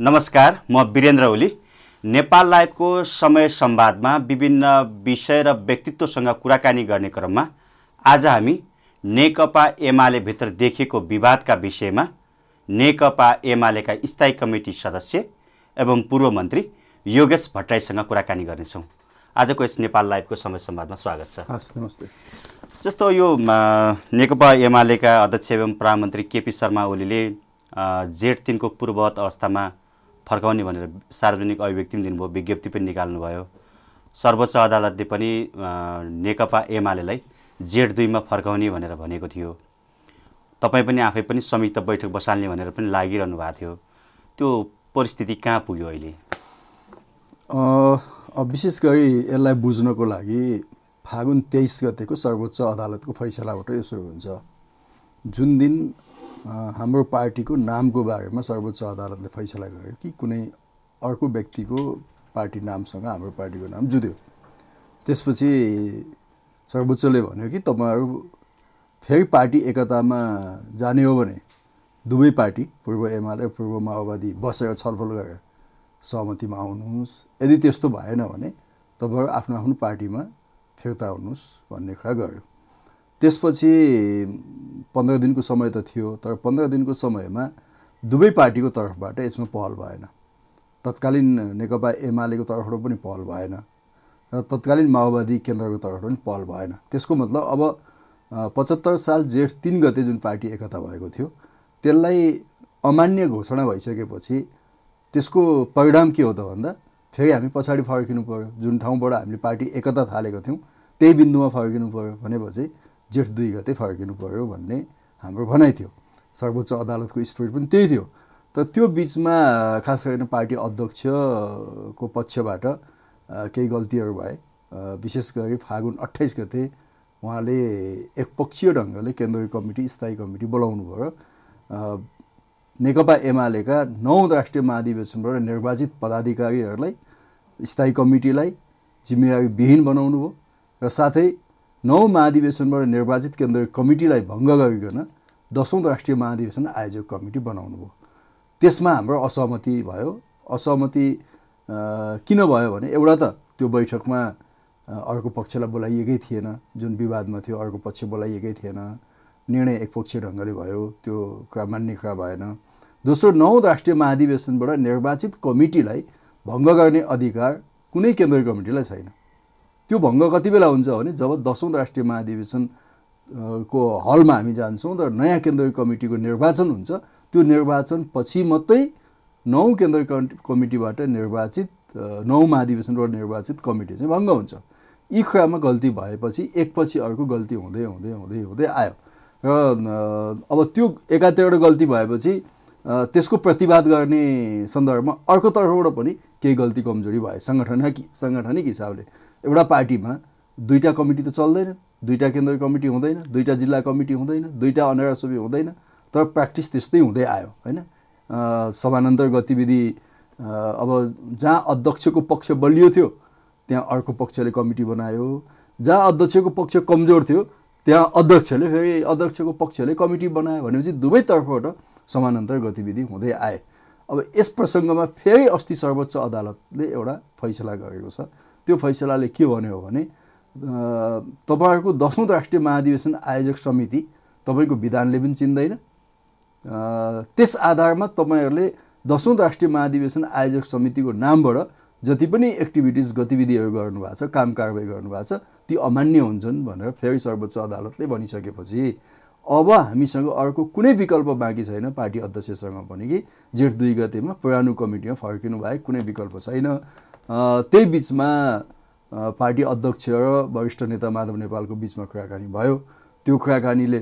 नमस्कार म वीरेन्द्र ओली। नेपाल लाइभको समय संवादमा विभिन्न विषय र व्यक्तित्वसँग कुराकानी गर्ने क्रममा आज हामी नेकपा एमालेभित्र देखिएको विवादका विषयमा नेकपा एमालेका स्थायी कमिटी सदस्य एवं पूर्व मन्त्री योगेश भट्टराईसँग कुराकानी गर्नेछौँ। आजको यस नेपाल लाइभको समय संवादमा स्वागत छ। हस् नमस्ते। जस्तो यो नेकपा एमालेका अध्यक्ष एवं प्रधानमन्त्री केपी शर्मा ओलीले जेठ तिनको पूर्ववत अवस्थामा फर्काउने भनेर सार्वजनिक अभिव्यक्ति पनि दिनुभयो विज्ञप्ति पनि निकाल्नुभयो। सर्वोच्च अदालतले पनि नेकपा एमालेलाई जेठ दुईमा फर्काउने भनेर भनेको थियो। तपाईँ पनि आफै पनि संयुक्त बैठक बसाल्ने भनेर पनि लागिरहनु भएको थियो। त्यो परिस्थिति कहाँ पुग्यो अहिले? विशेष गरी यसलाई बुझ्नको लागि फागुन तेइस गतेको सर्वोच्च अदालतको फैसलाबाट यसो हुन्छ। जुन दिन हाम्रो पार्टीको नामको बारेमा सर्वोच्च अदालतले फैसला गर्यो कि कुनै अर्को व्यक्तिको पार्टी नामसँग हाम्रो पार्टीको नाम जुद्यो। त्यसपछि सर्वोच्चले भन्यो कि तपाईँहरू फेरि पार्टी एकतामा जाने हो भने दुवै पार्टी पूर्व एमाले पूर्व माओवादी बसेर छलफल गरेर सहमतिमा आउनुहोस्। यदि त्यस्तो भएन भने तपाईँहरू आफ्नो आफ्नो पार्टीमा फिर्ता हुनुहोस् भन्ने कुरा गर्यो। त्यसपछि पन्ध्र दिनको समय त थियो तर पन्ध्र दिनको समयमा दुवै पार्टीको तर्फबाट यसमा पहल भएन। तत्कालीन नेकपा एमालेको तर्फबाट पनि पहल भएन र तत्कालीन माओवादी केन्द्रको तर्फबाट पनि पहल भएन। त्यसको मतलब अब पचहत्तर साल जेठ तिन गते जुन पार्टी एकता भएको थियो त्यसलाई अमान्य घोषणा भइसकेपछि त्यसको परिणाम के हो त भन्दा फेरि हामी पछाडि फर्किनु पऱ्यो जुन ठाउँबाट हामीले पार्टी एकता थालेको थियौँ त्यही बिन्दुमा फर्किनु पऱ्यो भनेपछि जेठ दुई गते फर्किनु पऱ्यो भन्ने हाम्रो भनाइ थियो। सर्वोच्च अदालतको स्पिरिट पनि त्यही थियो। तर त्यो बिचमा खास गरेर पार्टी अध्यक्षको पक्षबाट केही गल्तीहरू भए। विशेष गरी फागुन अट्ठाइस गते उहाँले एकपक्षीय ढङ्गले केन्द्रीय कमिटी स्थायी कमिटी बोलाउनु भयो नेकपा एमालेका नौ राष्ट्रिय महाधिवेशनबाट निर्वाचित पदाधिकारीहरूलाई स्थायी कमिटीलाई जिम्मेवारी विहीन बनाउनु भयो र साथै नौ महाधिवेशनबाट निर्वाचित केन्द्रीय कमिटीलाई भङ्ग गरिकन दसौँ राष्ट्रिय महाधिवेशन आयोजक कमिटी बनाउनु भयो। त्यसमा हाम्रो असहमति भयो। असहमति किन भयो भने एउटा त त्यो बैठकमा अर्को पक्षलाई बोलाइएकै थिएन। जुन विवादमा थियो अर्को पक्ष बोलाइएकै थिएन। निर्णय एकपक्षीय ढङ्गले भयो। त्यो कुरा मान्ने कुरा भएन। दोस्रो नौ राष्ट्रिय महाधिवेशनबाट निर्वाचित कमिटीलाई भङ्ग गर्ने अधिकार कुनै केन्द्रीय कमिटीलाई छैन। त्यो भङ्ग कति बेला हुन्छ भने जब दसौँ राष्ट्रिय महाधिवेशन को हलमा हामी जान्छौँ र नयाँ केन्द्रीय कमिटीको निर्वाचन हुन्छ त्यो निर्वाचन पछि मात्रै नौ केन्द्रीय कमिटीबाट निर्वाचित नौ महाधिवेशनबाट निर्वाचित कमिटी चाहिँ भङ्ग हुन्छ। यी कुरामा गल्ती भएपछि एकपछि अर्को गल्ती हुँदै हुँदै हुँदै हुँदै आयो। र अब त्यो एकातिर गल्ती भएपछि त्यसको प्रतिवाद गर्ने सन्दर्भमा अर्को तर्फबाट पनि केही गल्ती कमजोरी भयो सङ्गठनिक साङ्गठनिक हिसाबले। एउटा पार्टीमा दुईवटा कमिटी त चल्दैन दुईवटा केन्द्रीय कमिटी हुँदैन दुईवटा जिल्ला कमिटी हुँदैन दुईवटा अनरासोबी हुँदैन तर प्र्याक्टिस त्यस्तै हुँदै आयो होइन? समानान्तर गतिविधि अब जहाँ अध्यक्षको पक्ष बलियो थियो त्यहाँ अर्को पक्षले कमिटी बनायो। जहाँ अध्यक्षको पक्ष कमजोर थियो त्यहाँ अध्यक्षले फेरि अध्यक्षको पक्षले कमिटी बनायो भनेपछि दुवैतर्फबाट समानान्तर गतिविधि हुँदै आए। अब यस प्रसङ्गमा फेरि अस्ति सर्वोच्च अदालतले एउटा फैसला गरेको छ। त्यो फैसलाले के भन्यो भने तपाईँहरूको दसौँ राष्ट्रिय महाधिवेशन आयोजक समिति तपाईँको विधानले पनि चिन्दैन। त्यस आधारमा तपाईँहरूले दसौँ राष्ट्रिय महाधिवेशन आयोजक समितिको नामबाट जति पनि एक्टिभिटिज गतिविधिहरू गर्नुभएको छ काम कारवाही गर्नुभएको छ ती अमान्य हुन्छन् भनेर फेरि सर्वोच्च अदालतले भनिसकेपछि अब हामीसँग अर्को कुनै विकल्प बाँकी छैन पार्टी अध्यक्षसँग पनि कि जेठ दुई गतेमा पुरानो कमिटीमा फर्किनु बाहेक कुनै विकल्प छैन। त्यही बिचमा पार्टी अध्यक्ष र वरिष्ठ नेता माधव नेपालको बिचमा कुराकानी भयो। त्यो कुराकानीले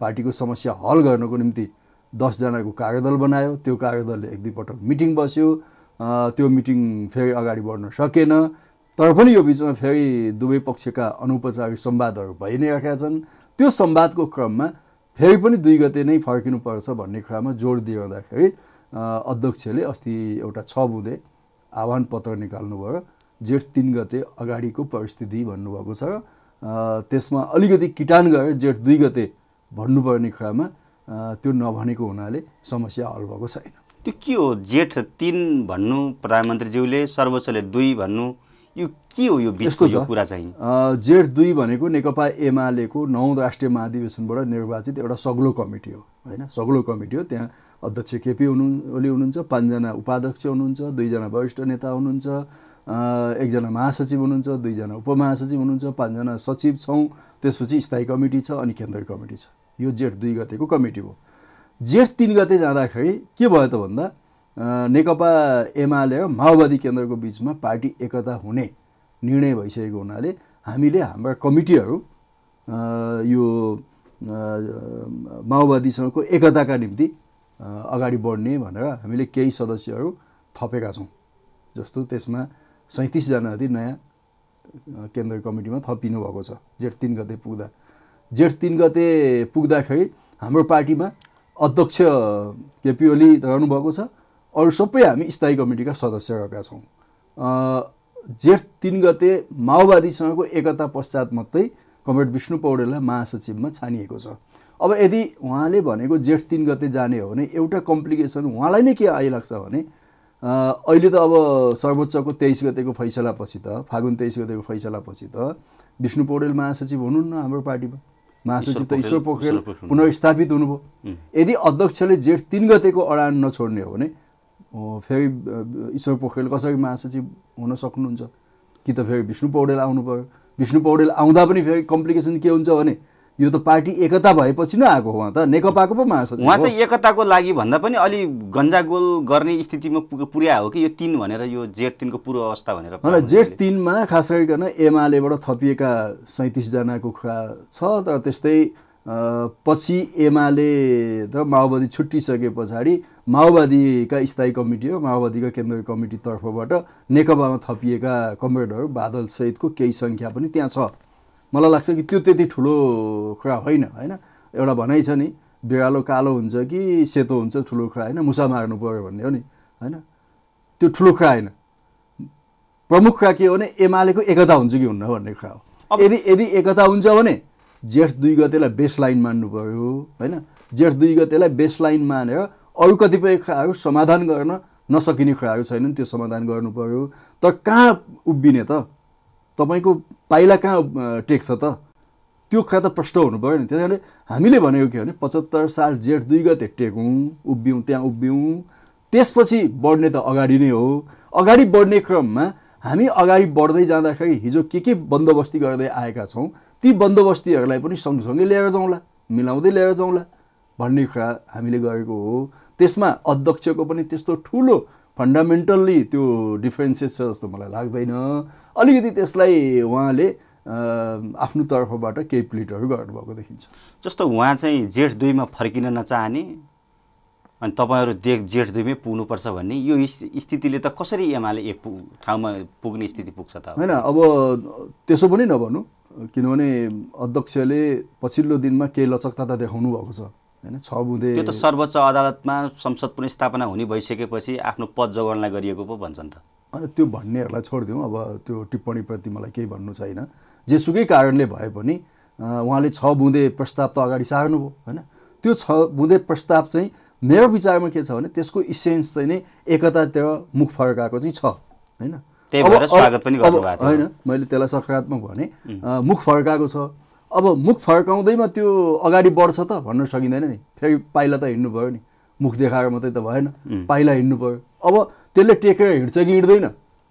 पार्टीको समस्या हल गर्नको निम्ति दसजनाको कार्यदल बनायो। त्यो कार्यदलले एक दुईपटक मिटिङ बस्यो। त्यो मिटिङ फेरि अगाडि बढ्न सकेन। तर पनि यो बिचमा फेरि दुवै पक्षका अनौपचारिक संवादहरू भइ नै राखेका छन्। त्यो संवादको क्रममा फेरि पनि दुई गते नै फर्किनुपर्छ भन्ने कुरामा जोड दिइरहँदाखेरि अध्यक्षले अस्ति एउटा छ बुँदे आह्वान पत्र निकाल्नुभयो। जेठ तिन गते अगाडिको परिस्थिति भन्नुभएको छ। त्यसमा अलिकति किटान गरेर जेठ दुई गते भन्नुपर्ने कुरामा त्यो नभनेको हुनाले समस्या हल भएको छैन। त्यो के हो? जेठ तिन भन्नु प्रधानमन्त्रीज्यूले सर्वोच्चले दुई भन्नु यो के हो यो बिचको यो कुरा चाहिँ? जेठ दुई भनेको नेकपा एमालेको नौ राष्ट्रिय महाधिवेशनबाट निर्वाचित एउटा सग्लो कमिटी हो होइन? सग्लो कमिटी हो। त्यहाँ अध्यक्ष केपी हुनु ओली हुनुहुन्छ पाँचजना उपाध्यक्ष हुनुहुन्छ दुईजना वरिष्ठ नेता हुनुहुन्छ एकजना महासचिव हुनुहुन्छ दुईजना उपमहासचिव हुनुहुन्छ पाँचजना सचिव छौँ। त्यसपछि स्थायी कमिटी छ अनि केन्द्रीय कमिटी छ। यो जेठ दुई गतेको कमिटी हो। जेठ तिन गते जाँदाखेरि के भयो त भन्दा नेकपा एमाले र माओवादी केन्द्रको बिचमा पार्टी एकता हुने निर्णय भइसकेको हुनाले हामीले हाम्रा कमिटीहरू यो माओवादीसँगको एकताका निम्ति अगाडि बढ्ने भनेर हामीले केही सदस्यहरू थपेका छौँ। जस्तो त्यसमा सैँतिसजना जति नयाँ केन्द्रीय कमिटीमा थपिनु भएको छ जेठ तिन गते पुग्दा। जेठ तिन गते पुग्दाखेरि हाम्रो पार्टीमा अध्यक्ष केपी ओली रहनुभएको छ। अरू सबै हामी स्थायी कमिटीका सदस्य रहेका छौँ जेठ तिन गते माओवादीसँगको एकता पश्चात मात्रै कमरेड विष्णु पौडेललाई महासचिवमा छानिएको छ। अब यदि उहाँले भनेको जेठ तिन गते जाने हो भने एउटा कम्प्लिकेसन उहाँलाई नै के आइलाग्छ भने अहिले त अब सर्वोच्चको तेइस गतेको फैसलापछि त फागुन तेइस गतेको फैसलापछि त विष्णु पौडेल महासचिव हुनुहुन्न हाम्रो पार्टीमा। महासचिव त ईश्वर पोखरेल पुनर्स्थापित हुनुभयो। यदि अध्यक्षले जेठ तिन गतेको अडान नछोड्ने हो भने फेरि ईश्वर पोखरेल कसरी महासचिव हुन सक्नुहुन्छ? कि त फेरि विष्णु पौडेल आउनु पऱ्यो विष्णु पौडेल आउँदा पनि फेरि कम्प्लिकेसन के हुन्छ भने यो त पार्टी एकता भएपछि नै आएको उहाँ त। नेकपाको पो महासचिव उहाँ। चाहिँ एकताको लागि भन्दा पनि अलि गन्जागोल गर्ने स्थितिमा पुर्या हो कि यो तिन भनेर यो जेठ तिनको पूर्व अवस्था भनेर होइन जेठ तिनमा खास गरिकन एमालेबाट थपिएका सैँतिसजनाको कुरा छ तर त्यस्तै पछि एमाले र माओवादी छुट्टिसके पछाडि माओवादीका स्थायी कमिटी र माओवादीका केन्द्रीय कमिटी तर्फबाट नेकपामा थपिएका कमरेडहरू बादल सहितको केही सङ्ख्या पनि त्यहाँ छ। मलाई लाग्छ कि त्यो त्यति ठुलो कुरा होइन होइन? एउटा भनाइ छ नि बिरालो कालो हुन्छ कि सेतो हुन्छ ठुलो कुरा होइन मुसा मार्नु पऱ्यो भन्ने हो नि होइन? त्यो ठुलो कुरा होइन। प्रमुख कुरा के हो भने एमालेको एकता हुन्छ कि हुन्न भन्ने कुरा हो। यदि यदि एकता हुन्छ भने जेठ दुई गतेलाई बेस लाइन मान्नु पऱ्यो होइन? जेठ दुई गतेलाई बेस लाइन मानेर अरू कतिपय कुराहरू समाधान गर्न नसकिने कुराहरू छैनन् त्यो समाधान गर्नु पऱ्यो तर कहाँ उभिने त? तपाईँको पाइला कहाँ टेक्छ त? त्यो कुरा त प्रष्ट हुनु पऱ्यो नि। त्यही कारणले हामीले भनेको के भने पचहत्तर साल जेठ दुई गते टेकौँ उभियौँ त्यहाँ उभियौँ त्यसपछि बढ्ने त अगाडि नै हो। अगाडि बढ्ने क्रममा हामी अगाडि बढ्दै जाँदाखेरि हिजो के के बन्दोबस्ती गर्दै आएका छौँ ती बन्दोबस्तीहरूलाई पनि सँगसँगै लिएर जाउँला मिलाउँदै लिएर जाउँला। भन्ने कुरा हामीले गरेको हो। त्यसमा अध्यक्षको पनि त्यस्तो ठुलो फन्डामेन्टल्ली त्यो डिफ्रेन्सेस छ जस्तो मलाई लाग्दैन। अलिकति त्यसलाई उहाँले आफ्नो तर्फबाट केही प्लिटहरू गर्नुभएको देखिन्छ। जस्तो उहाँ चाहिँ जेठ दुईमा फर्किन नचाहने अनि तपाईँहरू दे जेठ दुईमै पुग्नुपर्छ भन्ने यो स्थिति- स्थितिले त कसरी एमाले एक ठाउँमा पुग्ने स्थिति पुग्छ त होइन अब त्यसो पनि नभनौँ किनभने अध्यक्षले पछिल्लो दिनमा केही लचकता त देखाउनु भएको छ। होइन छ बुँदे त्यो त सर्वोच्च अदालतमा संसद पुनस्थापना हुने भइसकेपछि आफ्नो पद जोगाउनलाई गरिएको पो भन्छन् त। अनि त्यो भन्नेहरूलाई छोडिदिउँ अब त्यो टिप्पणीप्रति मलाई केही भन्नु छैन। जेसुकै कारणले भए पनि उहाँले छ बुँदे प्रस्ताव त अगाडि सार्नुभयो होइन? त्यो छ बुँदे प्रस्ताव चाहिँ मेरो विचारमा के छ भने त्यसको इसेन्स चाहिँ नै एकतातिर मुख फर्काएको चाहिँ छ होइन? त्यही भएर स्वागत पनि गर्नुभएको। होइन मैले त्यसलाई सकारात्मक भने मुख फर्काएको छ अब मुख फर्काउँदैमा त्यो अगाडि बढ्छ त भन्न सकिँदैन नि। फेरि पाइला त हिँड्नु पऱ्यो नि। मुख देखाएर मात्रै त भएन। पाइला हिँड्नु पऱ्यो अब त्यसले टेकेर हिँड्छ कि हिँड्दैन?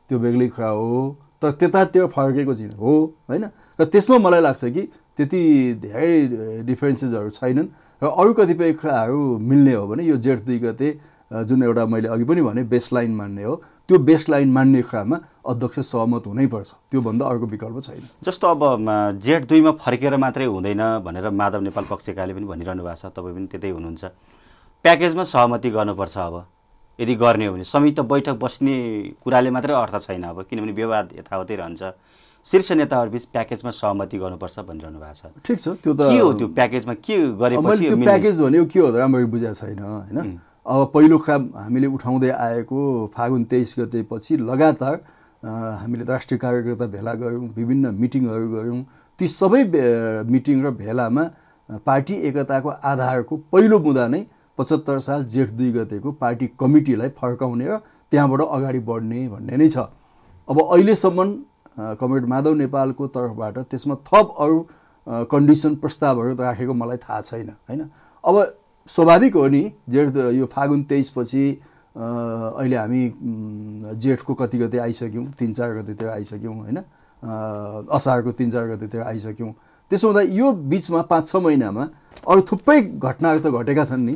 त्यो बेग्लै कुरा हो। तर त्यतातिर फर्केको चाहिँ हो होइन? र त्यसमा मलाई लाग्छ कि त्यति धेरै डिफ्रेन्सेसहरू छैनन्। र अरू कतिपय कुराहरू मिल्ने हो भने यो जेठ दुई गते जुन एउटा मैले अघि पनि भने बेस लाइन मान्ने हो त्यो बेस लाइन मान्ने कुरामा अध्यक्ष सहमत हुनैपर्छ त्योभन्दा अर्को विकल्प छैन। जस्तो अब जेठ दुईमा फर्केर मात्रै हुँदैन भनेर माधव नेपाल पक्षकाले पनि भनिरहनु भएको छ तपाईँ पनि त्यतै हुनुहुन्छ। प्याकेजमा सहमति गर्नुपर्छ अब। यदि गर्ने हो भने संयुक्त बैठक बस्ने कुराले मात्रै अर्थ छैन अब किनभने विवाद यथावतै रहन्छ। शीर्ष नेताहरूबिच प्याकेजमा सहमति गर्नुपर्छ भनिरहनु भएको छ। ठिक छ त्यो त के हो त्यो प्याकेजमा? के गरेपछि? प्याकेज भनेको के हो राम्ररी बुझाएको छैन होइन? अब पहिलो काम हामीले उठाउँदै आएको फागुन तेइस गतेपछि लगातार हामीले राष्ट्रिय कार्यकर्ता भेला गऱ्यौँ विभिन्न मिटिङहरू गऱ्यौँ। ती सबै मिटिङ र भेलामा पार्टी एकताको आधारको पहिलो मुद्दा नै पचहत्तर साल जेठ दुई गतेको पार्टी कमिटीलाई फर्काउने र त्यहाँबाट अगाडि बढ्ने भन्ने नै छ। अब अहिलेसम्म कमरेड माधव नेपालको तर्फबाट त्यसमा थप अरू कन्डिसन प्रस्तावहरू राखेको मलाई थाहा छैन होइन? अब स्वाभाविक हो नि जेठ यो फागुन तेइसपछि अहिले हामी जेठको कति गते आइसक्यौँ तिन चार गतेतिर आइसक्यौँ होइन? असारको तिन चार गतेतिर आइसक्यौँ। त्यसो हुँदा यो बिचमा पाँच छ महिनामा अरू थुप्रै घटनाहरू त घटेका छन् नि।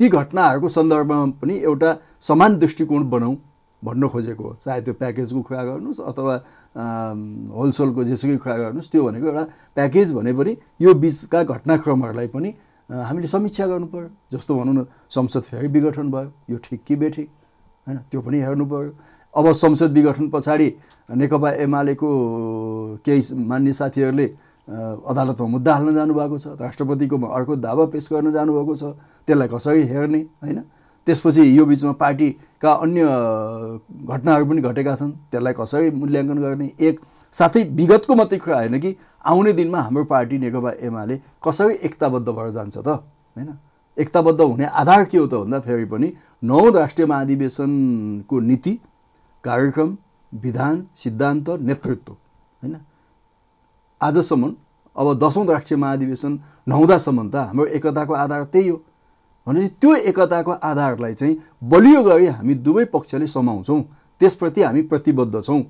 ती घटनाहरूको सन्दर्भमा पनि एउटा समान दृष्टिकोण बनाऊ भन्न खोजेको हो। चाहे त्यो प्याकेजको कुरा गर्नुहोस् अथवा होलसेलको जेसुकै कुरा गर्नुहोस् त्यो भनेको एउटा प्याकेज भने पनि यो बिचका घटनाक्रमहरूलाई पनि हामीले समीक्षा गर्नु पऱ्यो जस्तो भनौँ न संसद फेरि विघटन भयो यो ठिक कि बेठिक? होइन त्यो पनि हेर्नु पऱ्यो अब संसद विघटन पछाडि नेकपा एमालेको केही मान्य साथीहरूले अदालतमा मुद्दा हाल्न जानुभएको छ राष्ट्रपतिको अर्को दावा पेस गर्न जानुभएको छ त्यसलाई कसरी हेर्ने होइन? त्यसपछि यो बिचमा पार्टीका अन्य घटनाहरू पनि घटेका छन् त्यसलाई कसरी मूल्याङ्कन गर्ने? एक साथै विगतको मात्रै कुरा होइन कि आउने दिनमा हाम्रो पार्टी नेकपा एमाले कसरी एकताबद्ध भएर जान्छ त? होइन? एकताबद्ध हुने आधार के हो त भन्दा फेरि पनि नौ राष्ट्रिय महाधिवेशनको नीति कार्यक्रम विधान सिद्धान्त नेतृत्व होइन? आजसम्म अब दसौँ राष्ट्रिय महाधिवेशन नहुँदासम्म त हाम्रो एकताको आधार त्यही हो। भनेपछि त्यो एकताको आधारलाई चाहिँ बलियो गरी हामी दुवै पक्षले समाउँछौँ। त्यसप्रति हामी प्रतिबद्ध छौँ।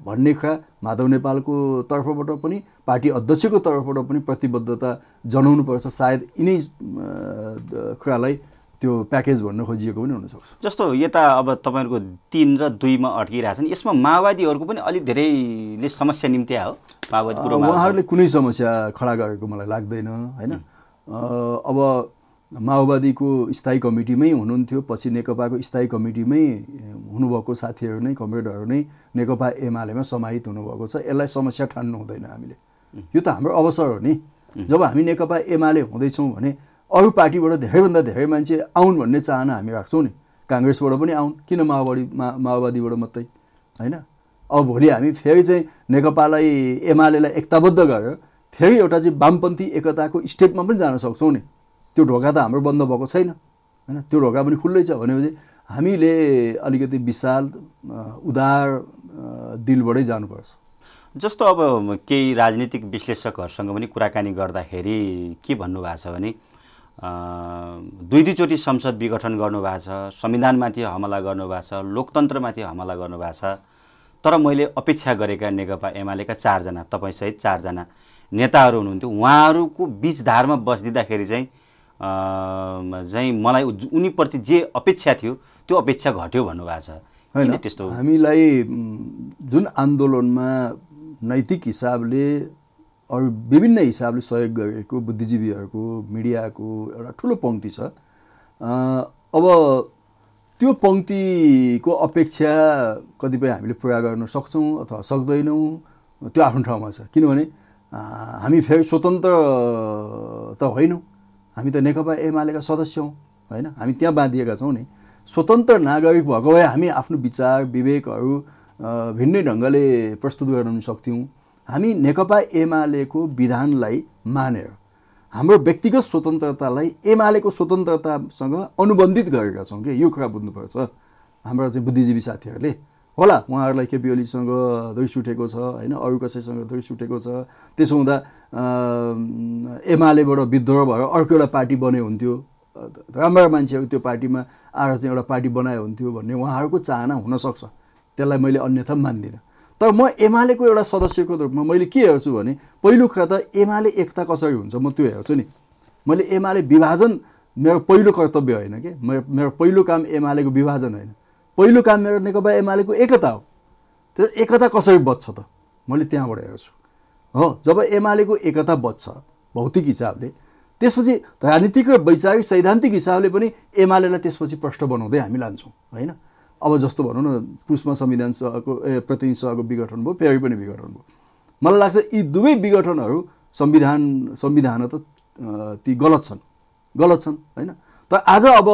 भन्ने कुरा माधव नेपालको तर्फबाट पनि पार्टी अध्यक्षको तर्फबाट पनि प्रतिबद्धता जनाउनुपर्छ सायद यिनै कुरालाई त्यो प्याकेज भन्न खोजिएको पनि हुनसक्छ। जस्तो यता अब तपाईँहरूको तिन र दुईमा अड्किरहेछन् यसमा माओवादीहरूको पनि अलिक धेरैले समस्या निम्ति हो माओवादी उहाँहरूले कुनै समस्या खडा गरेको मलाई लाग्दैन होइन? अब माओवादीको स्थायी कमिटीमै हुनुहुन्थ्यो। पछि नेकपाको स्थायी कमिटीमै हुनुभएको साथीहरू नै कमरेडहरू नै नेकपा एमालेमा समाहित हुनुभएको छ। यसलाई समस्या ठान्नु हुँदैन हामीले। यो त हाम्रो अवसर हो नि। जब हामी नेकपा एमाले हुँदैछौँ भने अरू पार्टीबाट धेरैभन्दा धेरै मान्छे आउन् भन्ने चाहना हामी राख्छौँ नि। काङ्ग्रेसबाट पनि आउन् किन माओवादी माओवादीबाट मात्रै? होइन? अब भोलि हामी फेरि चाहिँ नेकपालाई एमालेलाई एकताबद्ध गरेर फेरि एउटा चाहिँ वामपन्थी एकताको स्टेपमा पनि जान सक्छौँ नि। त्यो ढोका त हाम्रो बन्द भएको छैन होइन? त्यो ढोका पनि खुल्लै छ भनेपछि हामीले अलिकति विशाल उदार दिलबाटै जानुपर्छ। जस्तो अब केही राजनीतिक विश्लेषकहरूसँग पनि कुराकानी गर्दाखेरि के भन्नुभएको छ भने दुई दुईचोटि संसद विघटन गर्नुभएको छ संविधानमाथि हमला गर्नुभएको छ लोकतन्त्रमाथि हमला गर्नुभएको छ तर मैले अपेक्षा गरेका नेकपा एमालेका चारजना तपाईँसहित चारजना नेताहरू हुनुहुन्थ्यो। उहाँहरूको बिचधारमा बसिदिँदाखेरि चाहिँ चाहिँ मलाई उनीप्रति जे अपेक्षा थियो त्यो अपेक्षा घट्यो भन्नुभएको छ। होइन त्यस्तो? हामीलाई जुन आन्दोलनमा नैतिक हिसाबले अरू विभिन्न हिसाबले सहयोग गरेको बुद्धिजीवीहरूको मिडियाको एउटा ठुलो पङ्क्ति छ। अब त्यो पङ्क्तिको अपेक्षा कतिपय हामीले पुरा गर्न सक्छौँ अथवा सक्दैनौँ त्यो आफ्नो ठाउँमा छ। किनभने हामी फेरि स्वतन्त्र त होइनौँ। हामी त नेकपा एमालेका सदस्य हौँ होइन? हामी त्यहाँ बाँधिएका छौँ नि। स्वतन्त्र नागरिक भएको भए हामी आफ्नो विचार विवेकहरू भिन्नै ढङ्गले प्रस्तुत गर्न सक्थ्यौँ। हामी नेकपा एमालेको विधानलाई मानेर हाम्रो व्यक्तिगत स्वतन्त्रतालाई एमालेको स्वतन्त्रतासँग अनुबन्धित गरेका छौँ। कि यो कुरा बुझ्नुपर्छ? हाम्रो चाहिँ बुद्धिजीवी साथीहरूले होला उहाँहरूलाई केपी ओलीसँग रिस उठेको छ होइन अरू कसैसँग रिस उठेको छ। त्यसो हुँदा एमालेबाट विद्रोह भएर अर्को एउटा पार्टी बन्यो हुन्थ्यो। राम्रा मान्छेहरू त्यो पार्टीमा आएर चाहिँ एउटा पार्टी बनायो हुन्थ्यो भन्ने उहाँहरूको चाहना हुनसक्छ। त्यसलाई मैले अन्यथा मान्दिनँ। तर म एमालेको एउटा सदस्यको रूपमा मैले के हेर्छु भने पहिलो कुरा त एमाले एकता कसरी हुन्छ म त्यो हेर्छु नि। मैले एमाले विभाजन मेरो पहिलो कर्तव्य होइन कि? मेरो पहिलो काम एमालेको विभाजन होइन। पहिलो काम मेरो नेकपा एमालेको एकता हो। त्यो एकता कसरी बच्छ त? मैले त्यहाँबाट हेर्छु। हो जब एमालेको एकता बच्छ भौतिक हिसाबले त्यसपछि राजनीतिक र वैचारिक सैद्धान्तिक हिसाबले पनि एमालेलाई त्यसपछि प्रष्ट बनाउँदै हामी लान्छौँ होइन? अब जस्तो भनौँ न पुसमा संविधान सभाको ए प्रतिनिधि सभाको विघटन भयो फेरि पनि विघटन भयो। मलाई लाग्छ यी दुवै विघटनहरू संविधान संविधान त ती गलत छन्। गलत छन् होइन? तर आज अब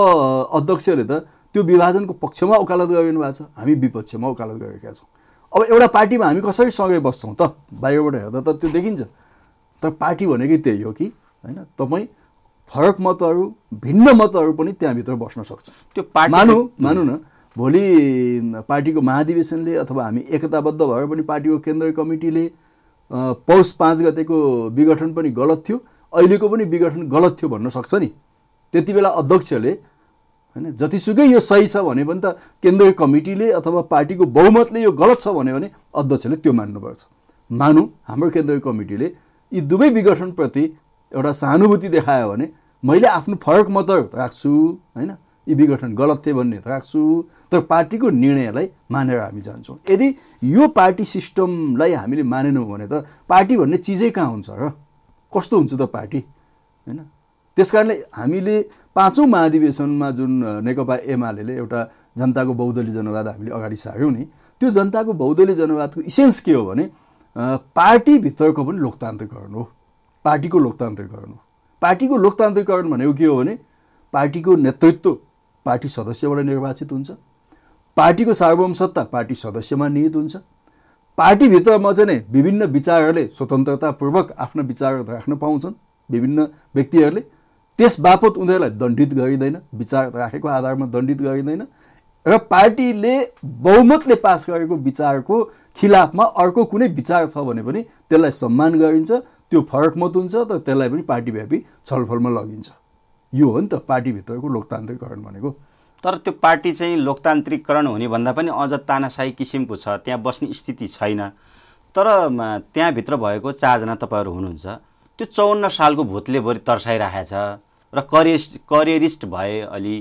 अध्यक्षले त त्यो विभाजनको पक्षमा वकालत गरिनु भएको छ। हामी विपक्षमा वकालत गरेका छौँ। अब एउटा पार्टीमा हामी कसरी सँगै बस्छौँ त? बाहिरबाट हेर्दा त त्यो देखिन्छ। तर पार्टी भनेकै त्यही हो कि होइन? तपाईँ फरक मतहरू भिन्न मतहरू पनि त्यहाँभित्र बस्न सक्छ। त्यो पार्टी मानु मानु न। भोलि पार्टीको महाधिवेशनले अथवा हामी एकताबद्ध भएर पनि पार्टीको केन्द्रीय कमिटीले पौष पाँच गतेको विघटन पनि गलत थियो। अहिलेको पनि विघटन गलत थियो भन्न सक्छ नि। त्यति बेला अध्यक्षले होइन? जतिसुकै यो सही छ भने पनि त केन्द्रीय कमिटीले अथवा पार्टीको बहुमतले यो गलत छ भन्यो भने अध्यक्षले त्यो मान्नुपर्छ। मानौँ हाम्रो केन्द्रीय कमिटीले यी दुवै विघटनप्रति एउटा सहानुभूति देखायो भने मैले आफ्नो फरक मतहरू राख्छु होइन? यी विघटन गलत थिए भन्ने राख्छु। तर पार्टीको निर्णयलाई मानेर हामी जान्छौँ। यदि यो पार्टी सिस्टमलाई हामीले मानेनौँ भने त पार्टी भन्ने चिजै कहाँ हुन्छ र? कस्तो हुन्छ त पार्टी? होइन? त्यस कारणले हामीले पाँचौँ महाधिवेशनमा जुन नेकपा एमाले एउटा जनताको बहुदलीय जनवाद हामीले अगाडि सार्यौँ नि त्यो जनताको बहुदलीय जनवादको इसेन्स के हो भने पार्टीभित्रको पनि लोकतान्त्रिकरण हो। पार्टीको लोकतान्त्रिकरण हो। पार्टीको लोकतान्त्रिकरण भनेको के हो भने पार्टीको नेतृत्व पार्टी सदस्यबाट निर्वाचित हुन्छ। पार्टीको सार्वभौम सत्ता पार्टी सदस्यमा निहित हुन्छ। पार्टीभित्रमा चाहिँ विभिन्न विचारहरूले स्वतन्त्रतापूर्वक आफ्ना विचारहरू राख्न पाउँछन्। विभिन्न व्यक्तिहरूले त्यस बापत उनीहरूलाई दण्डित गरिँदैन विचार राखेको आधारमा दण्डित गरिँदैन र पार्टीले बहुमतले पास गरेको विचारको खिलाफमा अर्को कुनै विचार छ भने पनि त्यसलाई सम्मान गरिन्छ त्यो फरक मत हुन्छ तर त्यसलाई पनि पार्टीव्यापी छलफलमा लगिन्छ। यो हो नि त पार्टीभित्रको लोकतान्त्रिकरण भनेको। तर त्यो पार्टी चाहिँ लोकतान्त्रिकरण हुने भन्दा पनि अझ तानासाही किसिमको छ त्यहाँ बस्ने स्थिति छैन। तर त्यहाँभित्र भएको चारजना तपाईँहरू हुनुहुन्छ त्यो चौन्न सालको भूतले बढी तर्साइराखेको छ र करियरिस्ट करियरिस्ट भए अलि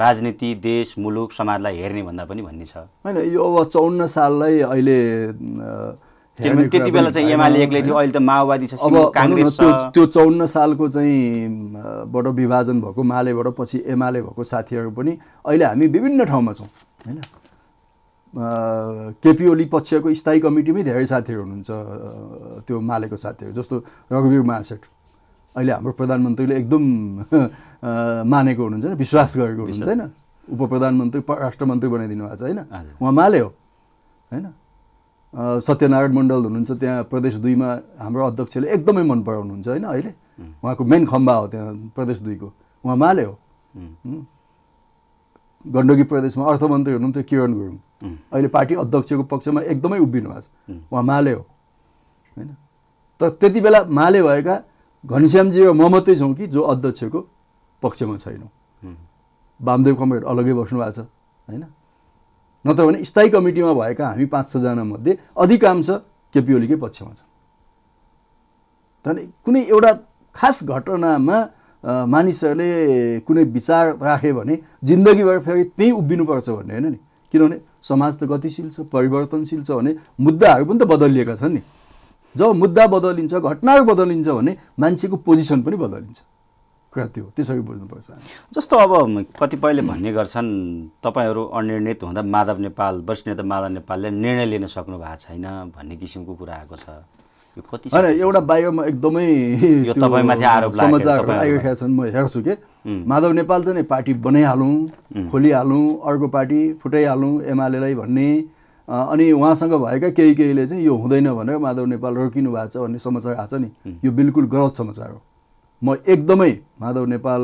राजनीति देश मुलुक समाजलाई हेर्ने भन्दा पनि भन्ने छ। होइन यो अब चौन्न साललाई अहिले त्यति बेला चाहिँ एमाले एक्लै थियो? अहिले त माओवादी छ अब काङ्ग्रेस त्यो चौन्न सालको चाहिँ बाट विभाजन भएको मालेबाट पछि एमाले भएको साथीहरू पनि अहिले हामी विभिन्न ठाउँमा छौँ होइन? केपी ओली पक्षको स्थायी कमिटीमै धेरै साथीहरू हुनुहुन्छ त्यो मालेको साथीहरू जस्तो रघुवीर महासेठ अहिले हाम्रो प्रधानमन्त्रीले एकदम मानेको हुनुहुन्छ होइन विश्वास गरेको हुनुहुन्छ होइन। उप प्रधानमन्त्री परराष्ट्र मन्त्री बनाइदिनु भएको छ होइन। उहाँ माले हो होइन सत्यनारायण मण्डल हुनुहुन्छ त्यहाँ प्रदेश दुईमा हाम्रो अध्यक्षले एकदमै मन पराउनुहुन्छ होइन अहिले। उहाँको मेन खम्बा हो त्यहाँ प्रदेश दुईको। उहाँ माले हो। गण्डकी प्रदेशमा अर्थमन्त्री हुनुहुन्थ्यो किरण गुरुङ। अहिले पार्टी अध्यक्षको पक्षमा एकदमै उभिनु भएको छ। उहाँ माले हो होइन। तर त्यति बेला माले भएका घनश्यामजी र म मात्रै छौँ कि जो अध्यक्षको पक्षमा छैनौँ। वामदेव कमरेड अलग्गै बस्नु भएको छ होइन? नत्र भने स्थायी कमिटीमा भएका हामी पाँच छजना मध्ये अधिकांश केपी ओलीकै पक्षमा छ। त्यहाँदेखि कुनै एउटा खास घटनामा मानिसहरूले कुनै विचार राखे भने जिन्दगीभर फेरि त्यहीँ उभिनुपर्छ भन्ने होइन नि? किनभने समाज त गतिशील छ परिवर्तनशील छ भने मुद्दाहरू पनि त बदलिएका छन् नि। जब मुद्दा बदलिन्छ घटनाहरू बदलिन्छ भने मान्छेको पोजिसन पनि बदलिन्छ कुरा त्यो त्यसरी बुझ्नुपर्छ। जस्तो अब कतिपयले भन्ने गर्छन् तपाईँहरू अनिर्णित हुँदा माधव नेपाल वरिष्ठ नेता माधव नेपालले निर्णय लिन सक्नु भएको छैन भन्ने किसिमको कुरा आएको छ होइन? एउटा बाहिरमा एकदमै समाचारहरू आइरहेका छन् म हेर्छु के. माधव नेपाल चाहिँ पार्टी बनाइहालौँ खोलिहालौँ अर्को पार्टी फुटाइहालौँ एमालेलाई भन्ने अनि उहाँसँग भएका केही केहीले चाहिँ यो हुँदैन भनेर माधव नेपाल रोकिनु भएको छ भन्ने समाचार आएको छ नि। यो बिल्कुल गलत समाचार हो। म एकदमै माधव नेपाल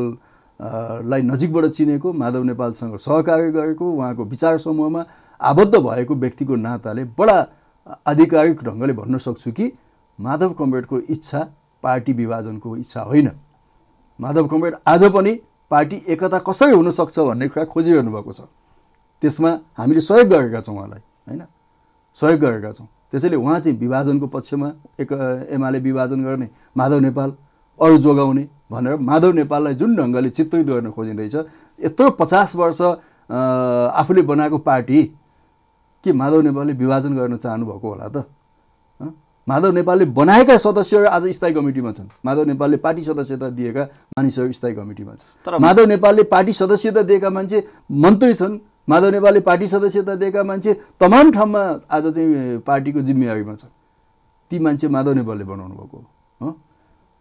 अ, लाई नजिकबाट चिनेको माधव नेपालसँग सहकार्य गरेको उहाँको विचार समूहमा आबद्ध भएको व्यक्तिको नाताले बडा आधिकारिक ढङ्गले भन्न सक्छु कि माधव कमरेडको इच्छा पार्टी विभाजनको इच्छा होइन। माधव कमरेड आज पनि पार्टी एकता कसरी हुनसक्छ भन्ने कुरा खोजिरहनु भएको छ। त्यसमा हामीले सहयोग गरेका छौँ उहाँलाई। होइन? सहयोग गरेका छौँ। त्यसैले उहाँ चाहिँ विभाजनको पक्षमा एक एमाले विभाजन गर्ने माधव नेपाल अरू जोगाउने भनेर माधव नेपाललाई जुन ढङ्गले चित्रित गर्न खोजिँदैछ यत्रो पचास वर्ष आफूले बनाएको पार्टी के माधव नेपालले विभाजन गर्न चाहनुभएको होला त? माधव नेपालले बनाएका सदस्यहरू आज स्थायी कमिटीमा छन्। माधव नेपालले पार्टी सदस्यता दिएका मानिसहरू स्थायी कमिटीमा तर- छन् माधव नेपालले पार्टी सदस्यता दिएका मान्छे मन्त्री छन्। माधव नेपालले पार्टी सदस्यता दिएका मान्छे तमाम ठाउँमा आज चाहिँ पार्टीको जिम्मेवारीमा छन् ती मान्छे माधव नेपालले बनाउनु भएको हँ?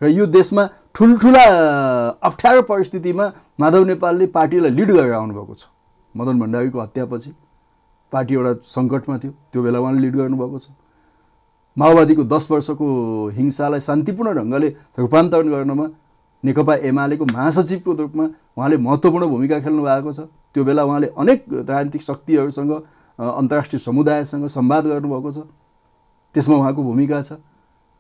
र यो देशमा ठुल्ठुला अप्ठ्यारो परिस्थितिमा माधव नेपालले पार्टीलाई लिड गरेर आउनुभएको छ। मदन भण्डारीको हत्यापछि पार्टी एउटा सङ्कटमा थियो त्यो बेला उहाँले लिड गर्नुभएको छ। माओवादीको दस वर्षको हिंसालाई शान्तिपूर्ण ढङ्गले रूपान्तरण गर्नमा नेकपा एमालेको महासचिवको रूपमा उहाँले महत्त्वपूर्ण भूमिका खेल्नु भएको छ। त्यो बेला उहाँले अनेक राजनीतिक शक्तिहरूसँग अन्तर्राष्ट्रिय समुदायसँग संवाद गर्नुभएको छ। त्यसमा उहाँको भूमिका छ।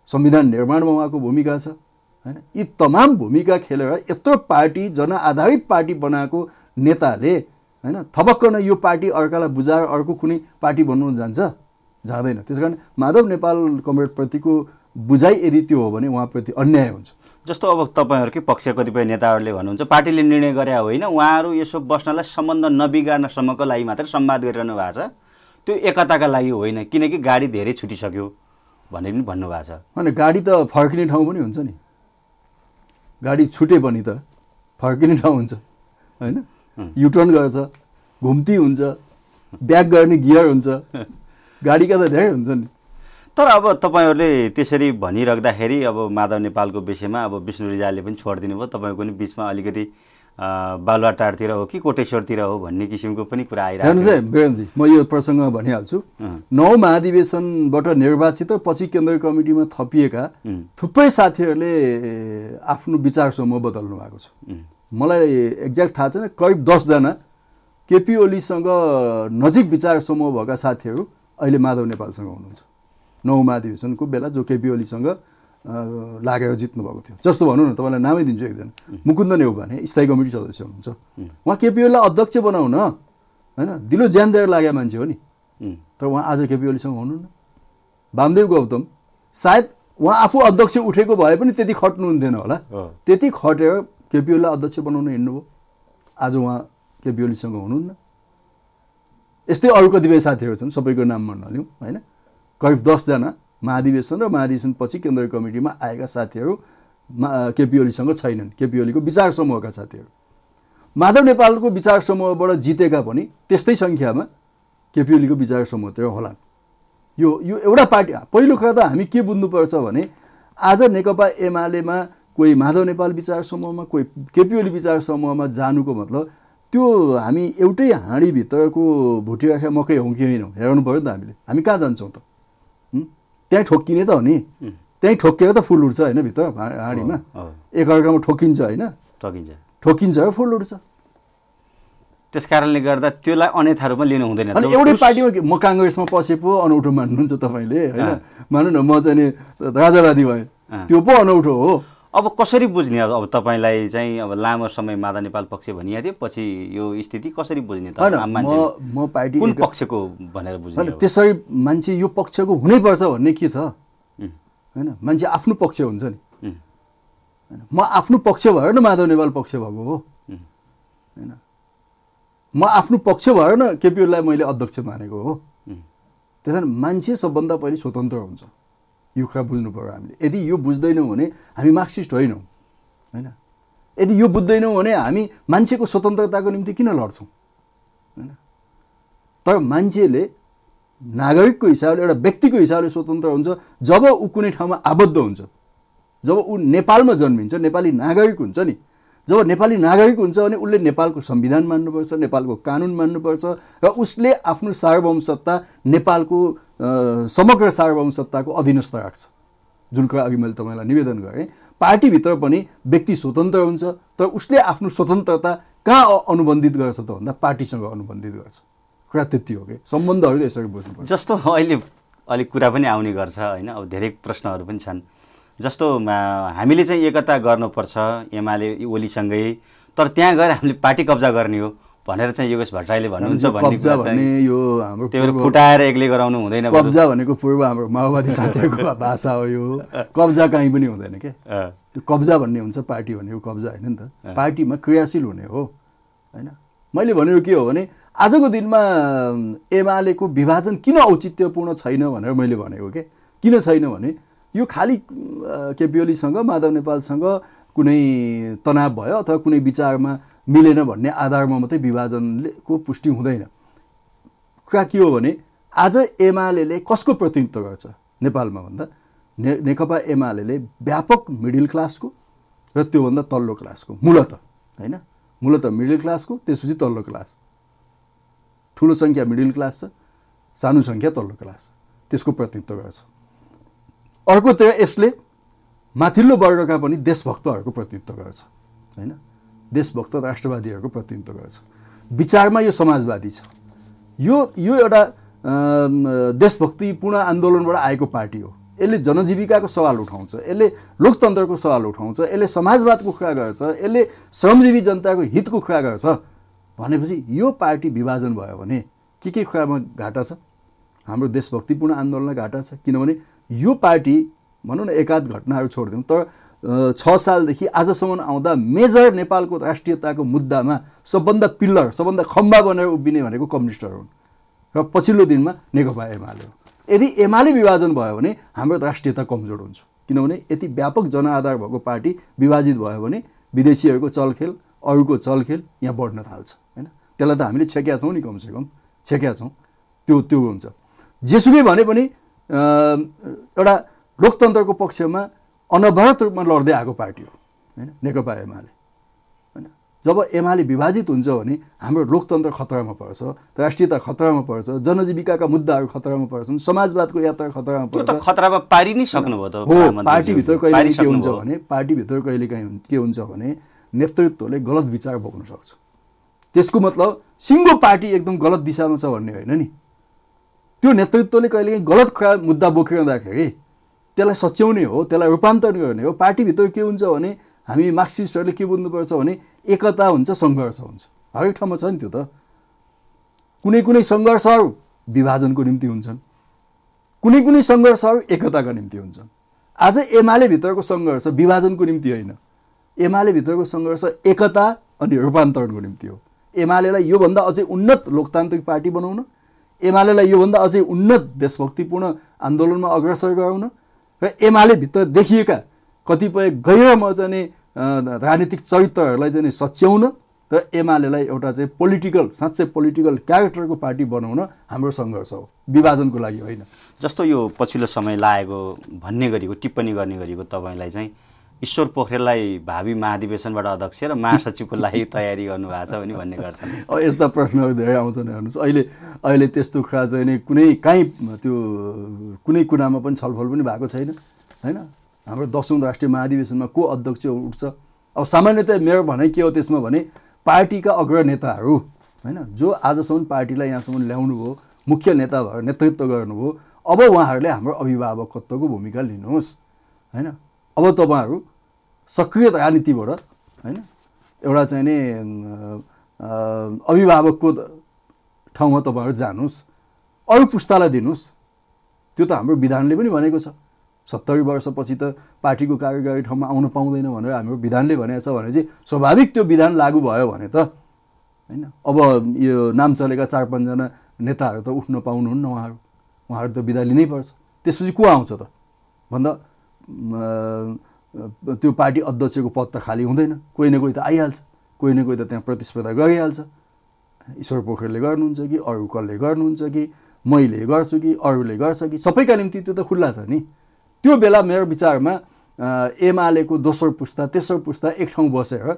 संविधान निर्माणमा उहाँको भूमिका छ। होइन? यी तमाम भूमिका खेलेर यत्रो पार्टी जनआधारित पार्टी बनाएको नेताले होइन थपक्क न यो पार्टी अर्कालाई बुझाएर अर्को कुनै पार्टी बन्नु जान्छ? जाँदैन। त्यस कारण माधव नेपाल कमरेडप्रतिको बुझाइ यदि त्यो हो भने उहाँप्रति अन्याय हुन्छ। जस्तो अब तपाईँहरूकै पक्ष कतिपय नेताहरूले भन्नुहुन्छ पार्टीले निर्णय गरे होइन उहाँहरू यसो बस्नलाई सम्बन्ध नबिगार्नसम्मको लागि मात्रै संवाद गरिरहनु भएको छ। त्यो एकताका लागि होइन किनकि गाडी धेरै छुटिसक्यो भनेर पनि भन्नुभएको छ। अनि गाडी त फर्किने ठाउँ पनि हुन्छ नि। गाडी छुटे पनि त फर्किने ठाउँ हुन्छ होइन? युटर्न गर्छ घुम्ती हुन्छ ब्याक गर्ने गियर हुन्छ गाडीका त धेरै हुन्छ नि। तर अब तपाईँहरूले त्यसरी भनिराख्दाखेरि अब माधव नेपालको विषयमा अब विष्णु रिजालले पनि छोडिदिनु भयो तपाईँको पनि बिचमा अलिकति बालुवाटारतिर हो कि कोटेश्वरतिर हो भन्ने किसिमको पनि कुरा आइरहेको छ म यो प्रसङ्गमा भनिहाल्छु। नौ महाधिवेशनबाट निर्वाचित पछि केन्द्रीय कमिटीमा थपिएका थुप्रै साथीहरूले आफ्नो विचार समूह बदल्नु भएको छ। मलाई एक्ज्याक्ट थाहा छैन करिब दसजना केपी ओलीसँग नजिक विचार समूह भएका साथीहरू अहिले माधव नेपालसँग हुनुहुन्छ। नौ महाधिवेशनको बेला जो केपी ओलीसँग लागेर जित्नुभएको थियो। जस्तो भनौँ न तपाईँलाई नामै दिन्छु एकजना मुकुन्द नेउपाने स्थायी कमिटी सदस्य हुनुहुन्छ। उहाँ केपी ओलीलाई अध्यक्ष बनाउन होइन दिलो ज्यान दिएर लागेको मान्छे हो नि। तर उहाँ आज केपी ओलीसँग हुनुहुन्न। वामदेव गौतम सायद उहाँ आफू अध्यक्ष उठेको भए पनि त्यति खट्नुहुन्थेन होला। त्यति खटेर केपी ओलीलाई अध्यक्ष बनाउन हिँड्नुभयो। आज उहाँ केपी ओलीसँग हुनुहुन्न। यस्तै अरू कतिपय साथीहरू छन् सबैको नाम भन्न लिउँ होइन? करिब दसजना महाधिवेशन र महाधिवेशन पछि केन्द्रीय कमिटीमा आएका साथीहरू केपी ओलीसँग छैनन्। केपी ओलीको विचार समूहका साथीहरू। माधव नेपालको विचार समूहबाट जितेका पनि त्यस्तै सङ्ख्यामा केपी ओलीको विचार समूहतिर होलान्। यो यो एउटा पार्टी पहिलो कुरा त हामी के बुझ्नुपर्छ भने आज नेकपा एमालेमा कोही माधव नेपाल विचार समूहमा कोही केपी ओली विचार समूहमा जानुको मतलब त्यो हामी एउटै हाँडीभित्रको भुटिराखेका मकै हौँ कि होइनौँ हेराउनु पऱ्यो नि त हामीले। हामी कहाँ जान्छौँ त? त्यहीँ ठोक्किने त हो नि। त्यहीँ ठोकिएर त फुल उठ्छ होइन भित्र हाँडीमा। एकअर्कामा ठोकिन्छ होइन। ठोकिन्छ। ठोकिन्छ फुल उठ्छ त्यस कारणले गर्दा त्यसलाई अन्यथारूपमा लिनु हुँदैन। अनि एउटै पार्टीमा म काङ्ग्रेसमा पसे पो अनौठो मान्नुहुन्छ तपाईँले होइन? मान्नु न म चाहिँ राजावादी भएँ। त्यो पो अनौठो हो। अब कसरी बुझ्ने? अब तपाईँलाई चाहिँ अब लामो समय माधा नेपाल पक्ष भनिएको थियो पछि यो स्थिति कसरी बुझ्ने त? म पार्टी कुन पक्षको भनेर बुझ्ने त्यसरी मान्छे यो पक्षको हुनैपर्छ भन्ने के छ? होइन मान्छे आफ्नो पक्ष हुन्छ नि। म आफ्नो पक्ष भएर न माधव नेपाल पक्ष भएको हो। होइन म आफ्नो पक्ष भएर न केपिओलाई मैले अध्यक्ष मानेको हो। त्यस कारण मान्छे सबभन्दा पहिले स्वतन्त्र हुन्छ। यो कुरा बुझ्नु पऱ्यो हामीले। यदि यो बुझ्दैनौँ भने हामी मार्क्सिस्ट होइनौँ होइन? यदि यो बुझ्दैनौँ भने हामी मान्छेको स्वतन्त्रताको निम्ति किन लड्छौँ होइन? तर मान्छेले नागरिकको हिसाबले एउटा व्यक्तिको हिसाबले स्वतन्त्र हुन्छ जब ऊ कुनै ठाउँमा आबद्ध हुन्छ जब ऊ नेपालमा जन्मिन्छ नेपाली नागरिक हुन्छ नि जब नेपाली नागरिक हुन्छ भने उसले नेपालको संविधान मान्नुपर्छ नेपालको कानुन मान्नुपर्छ र उसले आफ्नो सार्वभौम सत्ता नेपालको समग्र सार्वभौम सत्ताको अधीनस्थ राख्छ। जुन कुरा अघि मैले तपाईँलाई निवेदन गरेँ पार्टीभित्र पनि व्यक्ति स्वतन्त्र हुन्छ तर उसले आफ्नो स्वतन्त्रता कहाँ अनुबन्धित गर्छ त भन्दा पार्टीसँग अनुबन्धित गर्छ। कुरा त्यति हो कि? सम्बन्धहरू यसरी बुझ्नु जस्तो अहिले अलिक कुरा पनि आउने गर्छ होइन? अब धेरै प्रश्नहरू पनि छन्। जस्तो हामीले चाहिँ एकता गर्नुपर्छ एमाले ओलीसँगै तर त्यहाँ गएर हामीले पार्टी कब्जा गर्ने हो भनेर चाहिँ योगेश भट्टराईले भन्नुहुन्छ भन्ने यो हाम्रो त्यो फुटाएर एक्लै गराउनु हुँदैन कब्जा भनेको पूर्व हाम्रो माओवादी साथीहरूको भाषा हो यो। कब्जा कहीँ पनि हुँदैन के? कब्जा भन्ने हुन्छ पार्टी भनेको कब्जा होइन नि त। पार्टीमा क्रियाशील हुने हो होइन? मैले भनेको के हो भने आजको दिनमा एमालेको विभाजन किन औचित्यपूर्ण छैन भनेर मैले भनेको के? किन छैन भने यो खालि केपी ओलीसँग माधव नेपालसँग कुनै तनाव भयो अथवा कुनै विचारमा मिलेन भन्ने आधारमा मात्रै विभाजनको पुष्टि हुँदैन। कुरा के हो भने आज एमाले कसको प्रतिनिधित्व गर्छ नेपालमा भन्दा? ने नेकपा एमाले व्यापक मिडल क्लासको र त्योभन्दा तल्लो क्लासको मूलत होइन? मूलत मिडल क्लासको त्यसपछि तल्लो क्लास। ठुलो सङ्ख्या मिडल क्लास छ सानो सङ्ख्या तल्लो क्लास। त्यसको प्रतिनिधित्व गर्छ। अर्कोतिर यसले माथिल्लो वर्गका पनि देशभक्तहरूको प्रतिनिधित्व गर्छ होइन? देशभक्त राष्ट्रवादीहरूको प्रतिनिधित्व गर्छ। विचारमा यो समाजवादी छ। यो यो एउटा देशभक्तिपूर्ण आन्दोलनबाट आएको पार्टी हो। यसले जनजीविकाको सवाल उठाउँछ यसले लोकतन्त्रको सवाल उठाउँछ यसले समाजवादको कुरा गर्छ यसले श्रमजीवी जनताको हितको कुरा गर्छ। भनेपछि यो पार्टी विभाजन भयो भने के के कुरामा घाटा छ? हाम्रो देशभक्तिपूर्ण आन्दोलनलाई घाटा छ। किनभने यो पार्टी भनौँ न एकाध घटनाहरू छोडिदिउँ तर छ सालदेखि आजसम्म आउँदा मेजर नेपालको राष्ट्रियताको मुद्दामा सबभन्दा पिल्लर सबभन्दा खम्बा बनेर उभिने भनेको कम्युनिस्टहरू हुन्। र पछिल्लो दिनमा नेकपा एमाले हो यदि एमाले विभाजन भयो भने हाम्रो राष्ट्रियता कमजोर हुन्छ। किनभने यति व्यापक जनआधार भएको पार्टी विभाजित भयो भने विदेशीहरूको चलखेल अरूको चलखेल यहाँ बढ्न थाल्छ होइन? त्यसलाई त हामीले छेक्या छौँ नि कमसेकम छेक्या छौँ। त्यो त्यो हुन्छ। जेसुकै भने पनि एउटा लोकतन्त्रको पक्षमा अनवरत रूपमा लड्दै आएको पार्टी हो होइन? नेकपा एमाले होइन? जब एमाले विभाजित हुन्छ भने हाम्रो लोकतन्त्र खतरामा पर्छ राष्ट्रियता खतरामा पर्छ जनजीविकाका मुद्दाहरू खतरामा पर्छन् समाजवादको यात्रा खतरामा पर्छ। खतरामा पारि नै सक्नुभयो त हो पार्टीभित्र कहिले के हुन्छ भने पार्टीभित्र कहिले काहीँ के हुन्छ भने नेतृत्वले गलत विचार बोक्न सक्छ। त्यसको मतलब सिङ्गो पार्टी एकदम गलत दिशामा छ भन्ने होइन नि। त्यो नेतृत्वले कहिलेकाहीँ गलत मुद्दा बोकिरहँदाखेरि त्यसलाई सच्याउने हो त्यसलाई रूपान्तरण गर्ने हो। पार्टीभित्र के हुन्छ भने हामी मार्क्सिस्टहरूले के बुझ्नुपर्छ भने एकता हुन्छ सङ्घर्ष हुन्छ। हरेक ठाउँमा छ नि त्यो त। कुनै कुनै सङ्घर्षहरू विभाजनको निम्ति हुन्छन्। कुनै कुनै सङ्घर्षहरू एकताका निम्ति हुन्छन्। आज एमाले भित्रको सङ्घर्ष विभाजनको निम्ति होइन। एमाले भित्रको सङ्घर्ष एकता अनि रूपान्तरणको निम्ति हो। एमालेलाई योभन्दा अझै उन्नत लोकतान्त्रिक पार्टी बनाउन एमालेलाई योभन्दा अझै उन्नत देशभक्तिपूर्ण आन्दोलनमा अग्रसर गराउन र एमाले भित्र देखिएका कतिपय गैर चाहिँ राजनीतिक चरित्रहरूलाई चाहिँ सच्याउन र एमालेलाई एउटा चाहिँ पोलिटिकल साँच्चै पोलिटिकल क्यारेक्टरको पार्टी बनाउन हाम्रो सङ्घर्ष हो। विभाजनको लागि होइन। जस्तो यो पछिल्लो समय लागेको भन्ने गरेको टिप्पणी गर्ने गरेको तपाईँलाई चाहिँ ईश्वर पोखरेललाई भावी महाधिवेशनबाट अध्यक्ष र महासचिवको लागि तयारी गर्नुभएको छ भने भन्ने गर्छन्। यस्ता प्रश्नहरू धेरै आउँछन् हेर्नुहोस्। अहिले अहिले त्यस्तो कुरा चाहिँ नि कुनै काहीँ त्यो कुनै कुरामा पनि छलफल पनि भएको छैन होइन? हाम्रो दसौँ राष्ट्रिय महाधिवेशनमा को अध्यक्ष उठ्छ? अब सामान्यतया मेरो भनाइ के हो त्यसमा भने पार्टीका अग्रनेताहरू होइन? जो आजसम्म पार्टीलाई यहाँसम्म ल्याउनु भयो मुख्य नेता भएर नेतृत्व गर्नुभयो अब उहाँहरूले हाम्रो अभिभावकत्वको भूमिका लिनुहोस् होइन? अब तपाईँहरू सक्रिय राजनीतिबाट होइन? एउटा चाहिँ नि अभिभावकको ठाउँमा तपाईँहरू जानुहोस् अरू पुस्तालाई दिनुहोस्। त्यो त हाम्रो विधानले पनि भनेको छ। सत्तरी वर्षपछि त पार्टीको कार्यकारी ठाउँमा आउनु पाउँदैन भनेर हाम्रो विधानले भनेको छ भने चाहिँ स्वाभाविक त्यो विधान लागू भयो भने त होइन? अब यो नाम चलेका चार पाँचजना नेताहरू त उठ्न पाउनुहुन्न उहाँहरू। उहाँहरू त बिदा लिनै पर्छ। त्यसपछि को आउँछ त? भन्दा त्यो पार्टी अध्यक्षको पद त खाली हुँदैन। कोही न कोही त आइहाल्छ। कोही न कोही त त्यहाँ प्रतिस्पर्धा गरिहाल्छ। ईश्वर पोखरेलले गर्नुहुन्छ कि अरू कसले गर्नुहुन्छ कि मैले गर्छु कि अरूले गर्छ कि सबैका निम्ति त्यो त खुल्ला छ नि। त्यो बेला मेरो विचारमा एमालेको दोस्रो पुस्ता तेस्रो पुस्ता एक ठाउँ बसेर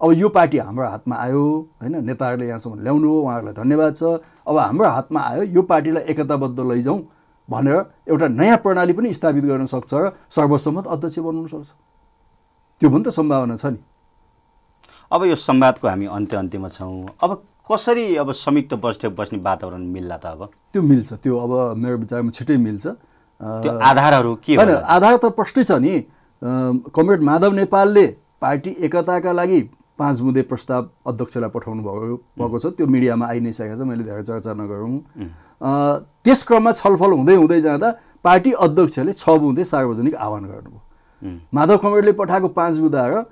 अब यो पार्टी हाम्रो हातमा आयो होइन? नेताहरूले यहाँसम्म ल्याउनु हो उहाँहरूलाई धन्यवाद छ। अब हाम्रो हातमा आयो यो पार्टीलाई एकताबद्ध लैजाउँ। भनेर एउटा नयाँ प्रणाली पनि स्थापित गर्न सक्छ र सर्वसम्मत अध्यक्ष बनाउन सक्छ। त्यो पनि त सम्भावना छ नि। अब यो संवादको हामी अन्त्य अन्त्यमा छौँ। अब कसरी अब संयुक्त बस्दै बस्ने वातावरण मिल्ला त अब? त्यो मिल्छ त्यो अब मेरो विचारमा छिटै मिल्छ। त्यो आधारहरू के होइन आधार त प्रष्टै छ नि। कमरेड माधव नेपालले पार्टी एकताका लागि पाँच बुँदे प्रस्ताव अध्यक्षलाई पठाउनु भएको भएको छ। त्यो मिडियामा आइ नै सकेको छ मैले धेरै चर्चा नगरौँ। त्यस क्रममा छलफल हुँदै हुँदै जाँदा पार्टी अध्यक्षले छ बुँदे सार्वजनिक आह्वान गर्नुभयो। माधव कमरेडले पठाएको पाँच बुँदा र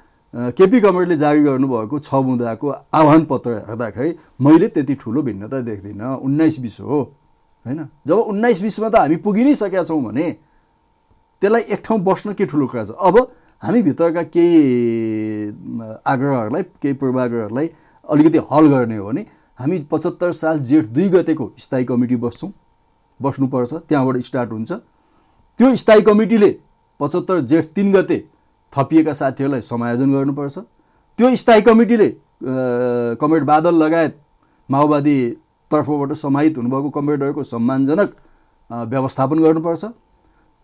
केपी कमरेडले जारी गर्नुभएको छ बुँदाको आह्वान पत्र हेर्दाखेरि मैले त्यति ठुलो भिन्नता देख्दिनँ। उन्नाइस बिस हो होइन? जब उन्नाइस बिसमा त हामी पुगि नै सकेका छौँ भने त्यसलाई एक ठाउँ बस्न के ठुलो कुरा छ? अब हामीभित्रका केही आग्रहहरूलाई केही पूर्वाग्रहहरूलाई अलिकति हल गर्ने हो भने हामी पचहत्तर साल जेठ दुई गतेको स्थायी कमिटी बस्छौँ। बस्नुपर्छ त्यहाँबाट स्टार्ट हुन्छ। त्यो स्थायी कमिटीले पचहत्तर जेठ तिन गते थपिएका साथीहरूलाई समायोजन गर्नुपर्छ। त्यो स्थायी कमिटीले कमरेड बादल लगायत माओवादी तर्फबाट समाहित हुनुभएको कमरेडहरूको सम्मानजनक व्यवस्थापन गर्नुपर्छ।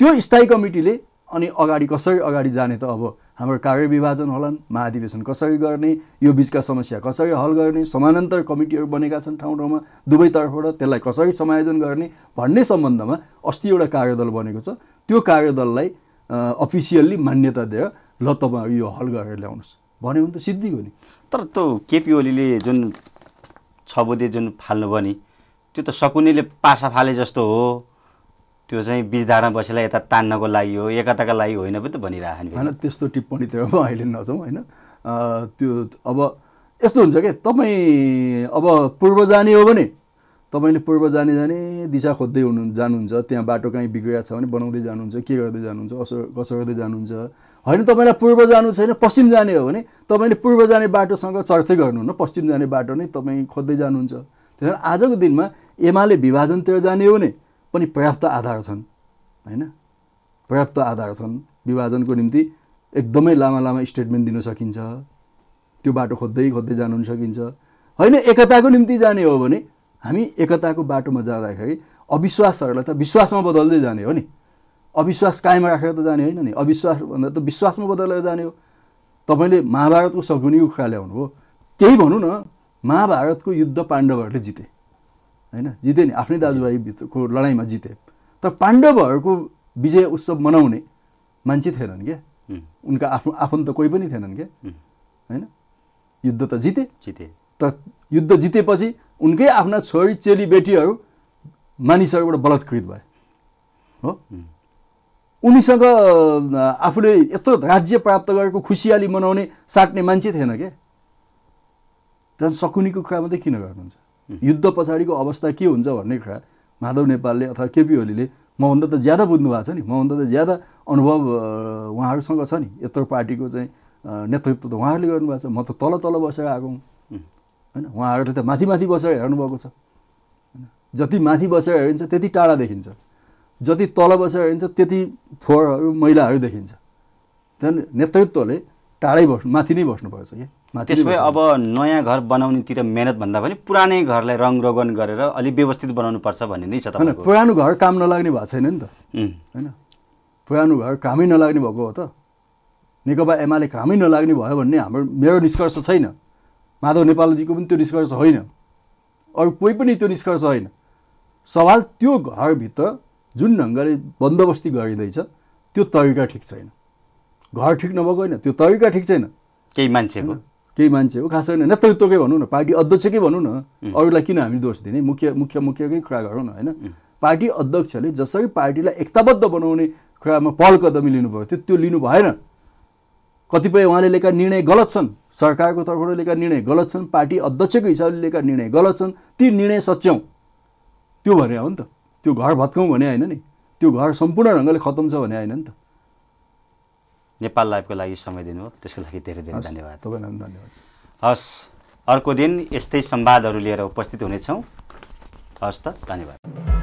त्यो स्थायी कमिटीले अनि अगाडि कसरी अगाडि जाने त अब हाम्रो कार्य विभाजन होलान् महाधिवेशन कसरी गर्ने यो बिचका समस्या कसरी हल गर्ने समानान्तर कमिटीहरू बनेका छन् ठाउँ ठाउँमा दुवैतर्फबाट त्यसलाई कसरी समायोजन गर्ने भन्ने सम्बन्धमा अस्ति एउटा कार्यदल बनेको छ। त्यो कार्यदललाई अफिसियल्ली मान्यता दिएर ल तपाईँहरू यो हल गरेर ल्याउनुहोस्। भन्यो भने त सिद्धि हो नि। तर त्यो केपी ओलीले जुन छ बुधे जुन फाल्नुभयो नि त्यो त सकुनीले पासा फाले जस्तो हो। त्यो चाहिँ बिचधारमा बसेलाई यता तान्नको लागि हो एकताका लागि होइन पनि त भनिरहेको होइन त्यस्तो टिप्पणीतिर अब अहिले नजाउँ होइन। त्यो अब यस्तो हुन्छ क्या तपाईँ अब पूर्व जाने हो भने तपाईँले पूर्व जाने जाने दिशा खोज्दै हुनु जानुहुन्छ त्यहाँ बाटो कहीँ बिग्रिएको छ भने बनाउँदै जानुहुन्छ के गर्दै जानुहुन्छ कसो कसो गर्दै जानुहुन्छ। होइन तपाईँलाई पूर्व जानु छैन पश्चिम जाने हो भने तपाईँले पूर्व जाने बाटोसँग चर्चै गर्नुहुन्न पश्चिम जाने बाटो नै तपाईँ खोज्दै जानुहुन्छ। त्यस आजको दिनमा एमाले विभाजनतिर जाने हो भने पनि पर्याप्त आधार छन् होइन? पर्याप्त आधार छन् विभाजनको निम्ति एकदमै लामा लामा स्टेटमेन्ट दिन सकिन्छ त्यो बाटो खोज्दै खोज्दै जानु सकिन्छ। होइन एकताको निम्ति जाने हो भने हामी एकताको बाटोमा जाँदाखेरि अविश्वासहरूलाई त विश्वासमा बदल्दै जाने हो नि। अविश्वास कायम राखेर त जाने होइन नि। अविश्वास भन्दा त विश्वासमा बदलेर जाने हो। तपाईँले महाभारतको सगुनीको कुरा ल्याउनु हो त्यही भनौँ न महाभारतको युद्ध पाण्डवहरूले जिते। होइन? जिते नि आफ्नै दाजुभाइको लडाइँमा जिते। तर पाण्डवहरूको विजय उत्सव मनाउने मान्छे थिएनन् क्या। उनका आफ्नो आफन्त कोही पनि थिएनन् क्या। होइन? युद्ध त जिते। जिते। त युद्ध जितेपछि उनकै आफ्ना छोरी चेली बेटीहरू मानिसहरूबाट बलात्कृत भए। हो? उनीसँग आफूले यत्रो राज्य प्राप्त गरेको खुसियाली मनाउने साट्ने मान्छे थिएन क्या। झन् सकुनीको कुरा मात्रै किन गर्नुहुन्छ? युद्ध पछाडिको अवस्था के हुन्छ भन्ने कुरा माधव नेपालले अथवा केपी ओलीले मभन्दा त ज्यादा बुझ्नु भएको छ नि मभन्दा त ज्यादा अनुभव उहाँहरूसँग छ नि यत्रो पार्टीको चाहिँ नेतृत्व त उहाँहरूले गर्नुभएको छ। म त तल तल बसेर आएको हुँ। होइन उहाँहरूले त माथि माथि बसेर हेर्नुभएको छ। होइन जति माथि बसेर हेरिन्छ त्यति टाढा देखिन्छ। जति तल बसेर हेरिन्छ त्यति फोहोरहरू मैलाहरू देखिन्छ। त्यहाँदेखि नेतृत्वले टाढै बस्नु माथि नै बस्नुपर्छ कि? त्यसो भए अब नयाँ घर बनाउनेतिर मेहनत भन्दा पनि पुरानै घरलाई रङ रोगन गरेर अलिक व्यवस्थित बनाउनु पर्छ भन्ने नै छ होइन पुरानो घर काम नलाग्ने भएको छैन नि त। होइन पुरानो घर कामै नलाग्ने भएको हो त। नेकपा एमाले कामै नलाग्ने भयो भन्ने हाम्रो मेरो निष्कर्ष छैन। माधव नेपालजीको पनि त्यो निष्कर्ष होइन। अरू कोही पनि त्यो निष्कर्ष होइन। सवाल त्यो घरभित्र जुन ढङ्गले बन्दोबस्ती गरिँदैछ त्यो तरिका ठिक छैन। घर ठिक नभएको होइन त्यो तरिका ठिक छैन। केही मान्छेको। केही मान्छे हो खास गरेर नेतृत्वकै भनौँ न पार्टी अध्यक्षकै भनौँ न? अरूलाई किन हामी दोष दिने? मुख्य मुख्य मुख्यकै कुरा गरौँ न होइन? पार्टी अध्यक्षले जसरी पार्टीलाई एकताबद्ध बनाउने कुरामा पहल कदमी लिनुभयो थियो त्यो लिनु भएन। कतिपय उहाँले लिएका निर्णय गलत छन्। सरकारको तर्फबाट लिएका निर्णय गलत छन् पार्टी अध्यक्षको हिसाबले लिएका निर्णय गलत छन् ती निर्णय सच्याउँ त्यो भने हो नि त। त्यो घर भत्काउँ भने होइन नि। त्यो घर सम्पूर्ण ढङ्गले खतम छ भने होइन नि त। नेपाल लाइभको लागि समय दिनुभयो त्यसको लागि धेरै धेरै धन्यवाद। तपाईँलाई धन्यवाद। हस् अर्को दिन यस्तै संवादहरू लिएर उपस्थित हुनेछौँ। हस् त धन्यवाद।